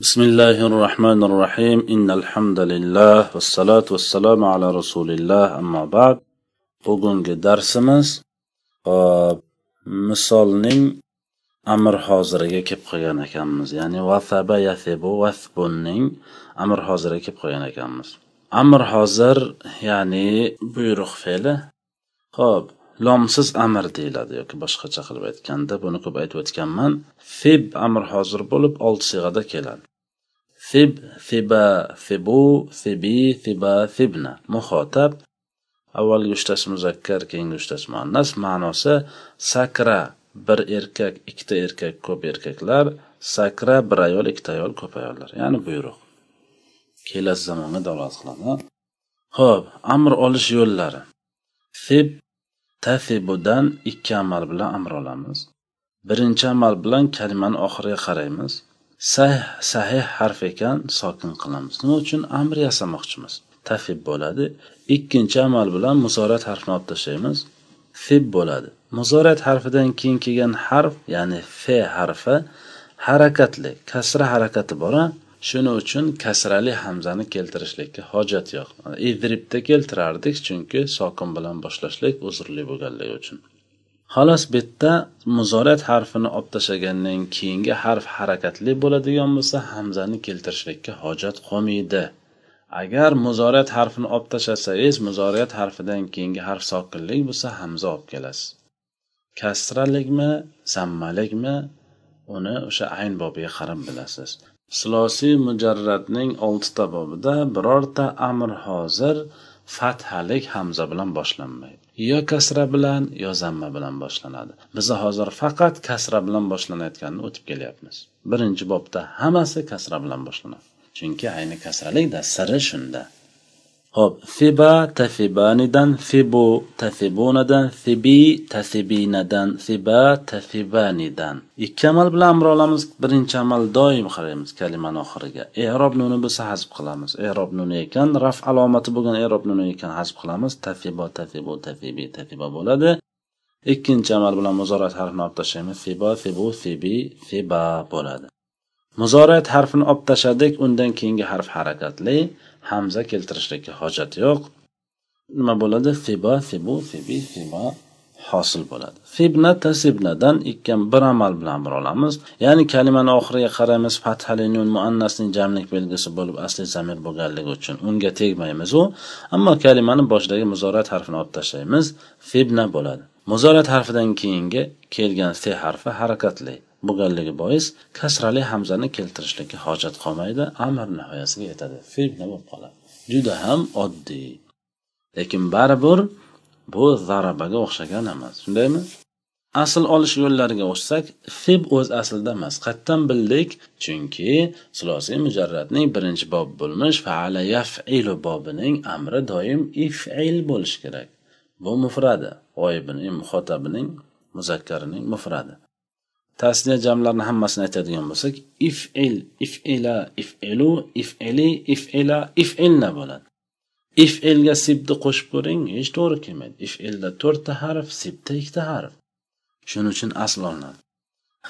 بسم الله الرحمن الرحيم إن الحمد لله والصلاة والسلام على رسول الله أما بعد bugungi darsimiz hop misolning amr hoziriga kelib qolgan ekanmiz ya'ni vasaba yasibu vasbunning amr hoziriga kelib qolgan ekanmiz amr hozir ya'ni buyruq fe'li ho'p Lomsiz amr deyiladi yoki boshqacha qilib aytganda buni ko'p aytib o'tganman. Fib amr hozir bo'lib olti siyg'ada keladi. Fib fiba fibu fibi fiba fibna. Muhotab avvalgi uchtasi muzakkar keyingi uchtasi muannas. Ma'nosi sakra bir erkak ikkita erkak ko'p erkaklar. Sakra bir ayol ikkita ayol ko'p ayollar. Ya'ni buyruq. Kelasi zamonga dalolat qiladi. Ho'p amr olish yo'llari. Fib tafibudan ikki amal bilan amr olamiz. Birinchi amal bilan kalimani oxiriga qaraymiz. Sahih sahih harf ekan sokin qilamiz. Nima uchun? Amr yasamoqchimiz. Tafib bo'ladi. Ikkinchi amal bilan muzorat harfini olib tashlaymiz. Fib bo'ladi. Muzorat harfidan keyin kelgan harf ya'ni fe harfi harakatli kasra harakati bor shuning uchun kasrali hamzani keltirishlikka hojat yo'q. Idribda keltirardik chunki sokin bilan boshlashlik uzrli bo'lganligi uchun. Xolos bu yerda muzorat harfini olib tashlagandan keyingi harf harakatli bo'ladigan bo'lsa hamzani keltirishlikka hojat qolmaydi. Agar muzorat harfini olib tashlasangiz muzorat harfidan keyingi harf sokinlik bo'lsa hamza olib kelasiz. Kasralikmi zammalikmi uni o'sha ayn bobiga qarab bilasiz. Silosiy mujarratning oltita bobida birorta amr hozir fathalik hamza bilan boshlanmaydi. Yo kasra bilan yo zamma bilan boshlanadi. Biz hozir faqat kasra bilan boshlanayotganini o'tib kelyapmiz. Birinchi bobda hammasi kasra bilan boshlanadi. Chunki ayni kasralikda siri shunda. Ho'p fiba tafibanidan fibu tafibunadan fibi tafibinadan fiba tafibanidan. Ikki amal bilan amr olamiz. Birinchi amal doim qaraymiz kalimani oxiriga. Erob nuni bo'lsa hazb qilamiz. Erob nuni ekan raf alomati bo'lgan erob nuni ekan hazb qilamiz. Tafibo tafibu tafibi tafiba bo'ladi. Ikkinchi amal bilan muzorat harfini olib tashlaymiz. Fibo fibu fibi fiba bo'ladi. Muzorat harfini olib tashladik undan keyingi harf harakatli. Hamza keltirishlikka hojat yo'q. Nima bo'ladi? Fiba fibu fibi fiba hosil bo'ladi. Fibna tasibnadan ikki bir amal bilan bir olamiz. Ya'ni kalimani oxiriga qaraymiz fathali nun muannasning jamlik belgisi bo'lib asli zamir bo'lganligi uchun unga tegmaymiz u. Ammo kalimani boshidagi muzorat harfini olib tashlaymiz. Fibna bo'ladi. Muzorat harfidan keyingi kelgan se harfi harakatli. Bo'lganligi bois kasrali hamzani keltirishlikka hojat qolmaydi amr nihoyasiga yetadi. Fibna bo'lib qoladi? Juda ham oddiy. Lekin baribir bu zarabaga o'xshagan emas. Shundaymi? Asl olish yo'llariga o'tsak fib o'z aslida emas qayerdan bildik chunki sulosiy mujarratning birinchi bobi bo'lmish faala yafilu bobining amri doim ifil bo'lishi kerak. Bu mufradi. G'oyibining muhotabining muzakkarining mufradi. Tasniya jamlarni hammasini aytadigan bo'lsak ifil ifila ifilu ifili ifila ifilna bo'ladi. Ifilga sibni qo'shib ko'ring hech to'g'ri kelmaydi. Ifilda to'rtta harf sibda ikkita harf. Shuning uchun asl olinadi.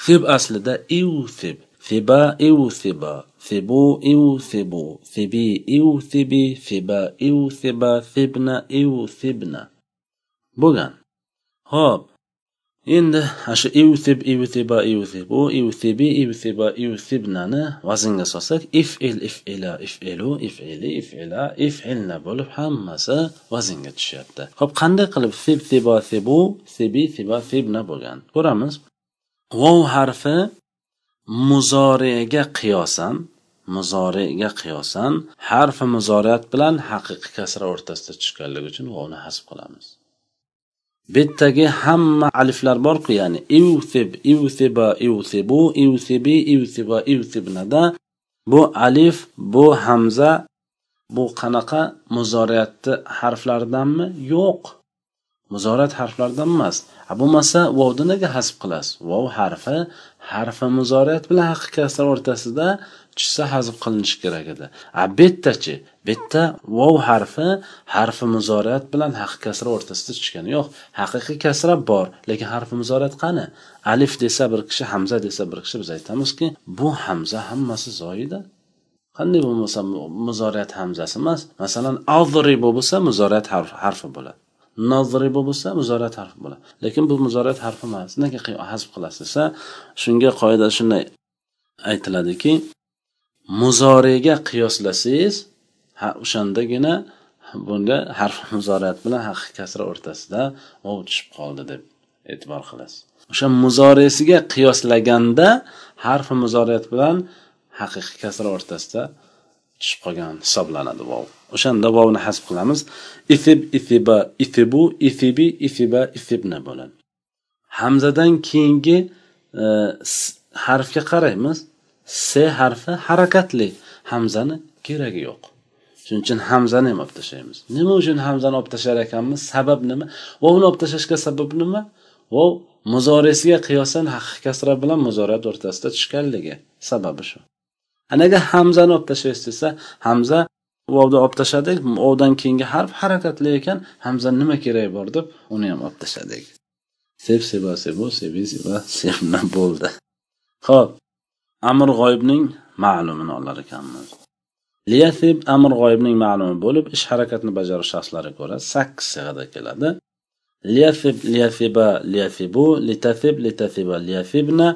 Fib aslida iusib fiba iusiba fibu iusibu fibi iusibi fiba iusiba fibna iusibna bo'lgan. Ho'p. Endi shu iusib iusiba u iusibi iusiba iusibnani vaznga solsak ifil ifila ifilu ifili ifila ifilna bo'lib hammasi vaznga tushyapti. Ho'p qanday qilib sib siba sibu sibi siba sibna bo'lgan? Ko'ramiz. Vov harfi muzoriga qiyosan muzoriga qiyosan harfi muzoriyat bilan haqiqiy kasra o'rtasida tushganligi uchun vovni hasb qilamiz. Bittagi hamma aliflar borku ya'ni ivsib ivsiba ivsibu ivsibi ivsiba ivsibnada bu alif bu hamza bu qanaqa muzoriyatni harflaridanmi? Yo'q. Muzorat harflaridan emas. Bo'lmasa vovni nega hasb qilasiz? Vov harfi harfi muzoriyat bilan haqiqiy kasra o'rtasida tushsa hazf qilinishi kerak edi. A bu yerdachi vov harfi harfi muzoriyat bilan haqiqiy kasra o'rtasida tushgani yo'q. Haqiqiy kasra bor lekin harfi muzoriyat qani? Alif desa bir kishi hamza desa bir kishi biz aytamizki bu hamza hammasi zoida qanday bo'lmasa muzoriyat hamzasi emas. Masalan azribu bo'lsa muzoriyat harfi bo'ladi. Nozribu bo'lsa muzorat harfi bo'ladi. Lekin bu muzorat harfi emas. Nega hasb qilasiz desa shunga qoida shunday aytiladiki muzoriyga qiyoslasangiz o'shandagina bunga harf muzorat bilan haqiqiy kasra o'rtasida ov tushib qoldi deb e'tibor qilasiz. O'sha muzoresiga qiyoslaganda harfi muzorat bilan haqiqiy kasra o'rtasida tushib qolgan hisoblanadi vov o'shanda vovni hasb qilamiz. Ifib ifiba ifibu ifibi ifiba ifibna bo'ladi. Hamzadan keyingi e, harfga qaraymiz. S harfi harakatli. Hamzani keragi yo'q. Shuning uchun hamzani ham olib tashlaymiz nima uchun hamzani olib tashlar ekanmiz? Sabab nima? Vovni olib tashlashga sabab nima? Vov muzorisiga qiyosan haqiqiy kasra bilan muzorat o'rtasida tushganligi sababi shu. Anaga hamzani olib tashlaysiz desa hamza vovni olib tashladik vovdan keyingi harf harakatli ekan hamza nima keragi bor deb uni ham olib tashladik seb seba sebu sebi seba sebna bo'ldi. Ho'p amr g'oyibning ma'lumini olar ekanmiz. Liyasib amr g'oyibning ma'lumi bo'lib ish harakatni bajarish shaxslariga ko'ra sakkiz sig'ada keladi. Liyasib liyasiba liyasibu litasib litasiba liyasibna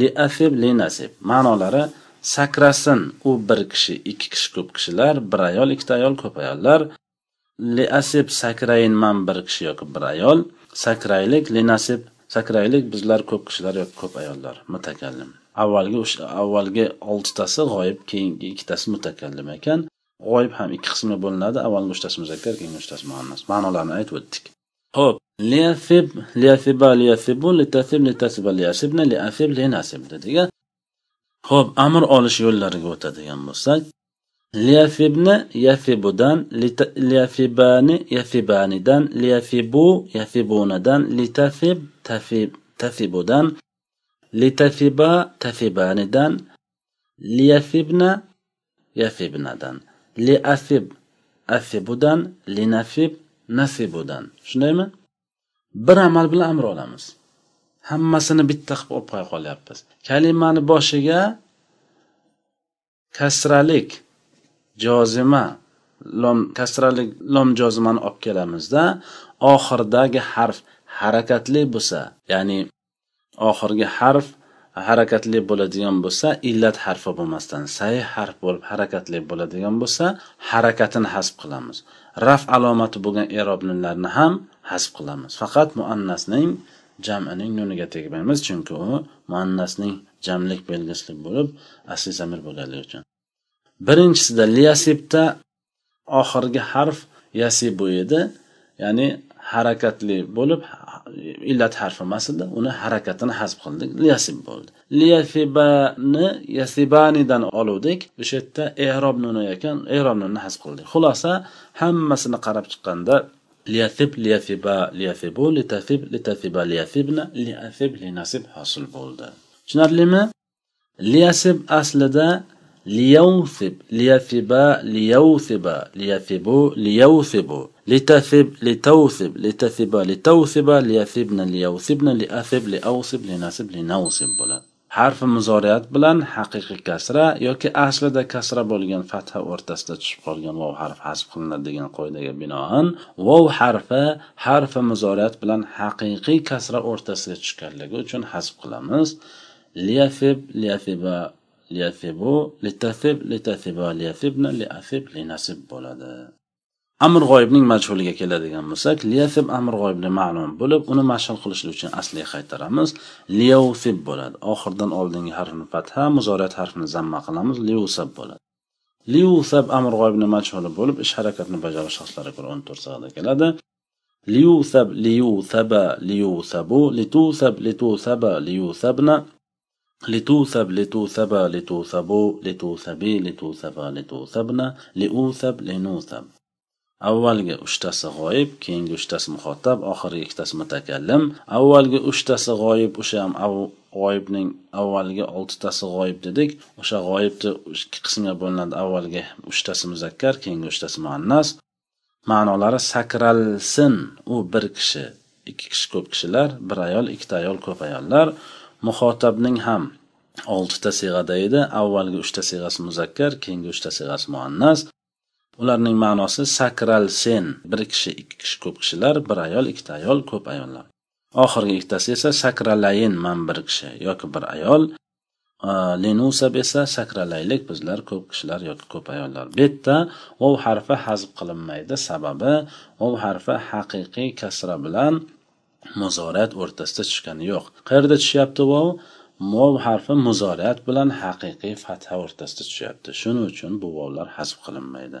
liasib linasib ma'nolari sakrasin. U bir kishi ikki kishi ko'p kishilar bir ayol ikkita ayol ko'p ayollar. Liasib sakrayin man bir kishi yoki bir ayol. Sakraylik linasib sakraylik bizlar ko'p kishilar yoki ko'p ayollar. Mutakallim. Avvalgi o'sha avvalgi oltitasi g'oyib keyingi ikkitasi mutakallim ekan. G'oyib ham ikki qismga bo'linadi. Avvalgi uchtasi muzakkar keyingi uchtasi muannas. Ma'nolarini aytib o'tdik. Ho'p liafib liafiba liafibu litasib litasiba liasibna liafib linasib dedik ho'p amr olish yo'llariga o'tadigan bo'lsak liyafibni yafibudan liyafibani yafibanidan liyafibu yafibunadan litafib tafib tafibudan litafiba tafibanidan liyafibna yafibnadan liafib afibudan linafib nasibudan. Shundaymi? Bir amal bilan amr olamiz. Hammasini bitta qilib olib qo'ya qolyapmiz. Kalimani boshiga kasralik jozima lom kasralik lom jozimani olib kelamizda. Oxiridagi harf harakatli bo'lsa ya'ni oxirgi harf harakatli bo'ladigan bo'lsa illat harfi bo'lmasdan sahih harf bo'lib harakatli bo'ladigan bo'lsa harakatini hasb qilamiz. Raf alomati bo'lgan erob nunlarni ham hasb qilamiz. Faqat muannasning jamining nuniga tegmaymiz chunki u muannasning jamlik belgisi bo'lib asli zamir bo'lganligi uchun. Birinchisida liyasibda oxirgi harf yasibu edi ya'ni harakatli bo'lib illat harfi emas edi uni harakatini hasb qildik liyasib bo'ldi. Liyasibani yasibanidan oluvdik o'sha yerda erob nuni ekan erob nunni hasb qildik. Xulosa hammasini qarab chiqqanda liyasib liyasiba liyasibu litasib litasiba liyasibna liyasib linasib hosil bo'ldi tushunarlimi liyasib aslida liyawsib liyasiba liyawsiba liyafibu liyawsibu litasib litawsib litasiba litawsiba liyasibna liyawsibna liasib liawsib linasib linawsib bo'ladi harfi muzoriyat bilan haqiqiy kasra yoki aslida kasra bo'lgan fatha o'rtasida tushib qolgan vov harfi hasb qilinadi degan qoidaga binoan vov harfi harfi muzoriyat bilan haqiqiy kasra o'rtasiga tushganligi uchun hasb qilamiz. Liyafib liyafiba liyafibu litasib litasiba liyafibna liasib linasib bo'ladi. amr g'oyibning majhuliga keladigan bo'lsak liyasib amr g'oyibni ma'lum bo'lib uni mashhur qilishlik uchun asliga qaytaramiz liyavsib bo'ladi oxirdan oldingi harfni fatha muzoriyat harfini zamma qilamiz liyusab bo'ladi liyusab amr g'oyibni majhuli bo'lib ish harakatni bajarish shaxslariga ko'ra o'n to'rt sig'ada keladi liyusab liyusaba liyusabu litusab litusaba liyusabna لتوثب لتوثب لتوثبوا لتوثبي لتوثبا لتوثبنا لأوثب لنوثب avvalgi uchtasi g'oyib keyingi uchtasi muhotab oxirgi ikkitasi mutakallim. Avvalgi uchtasi g'oyib o'sha ham g'oyibning avvalgi oltitasi g'oyib dedik. O'sha g'oyibni ikki qismga bo'linadi. Avvalgi uchtasi muzakkar keyingi uchtasi muannas. Ma'nolari sakralsin. U bir kishi ikki kishi ko'p kishilar bir ayol ikkita ayol ko'p ayollar. Muhotabning ham oltita siyg'ada edi. Avvalgi uchta siyg'asi muzakkar keyingi uchta siyg'asi muannas. Ularning ma'nosi sakral sen. Bir kishi ikki kishi ko'p kishilar bir ayol ikkita ayol ko'p ayollar. Oxirgi ikkitasi esa sakralayin man bir kishi yoki bir ayol. Linusab esa sakralaylik bizlar ko'p kishilar yoki ko'p ayollar. Bu yerda vov harfi hazb qilinmaydi. Sababi vov harfi haqiqiy kasra bilan muzorat o'rtasida tushgani yo'q. Qayerda tushyapti vov mov harfi muzoriyat bilan haqiqiy fatha o'rtasida tushyapti shuning uchun bu vovlar hazb qilinmaydi.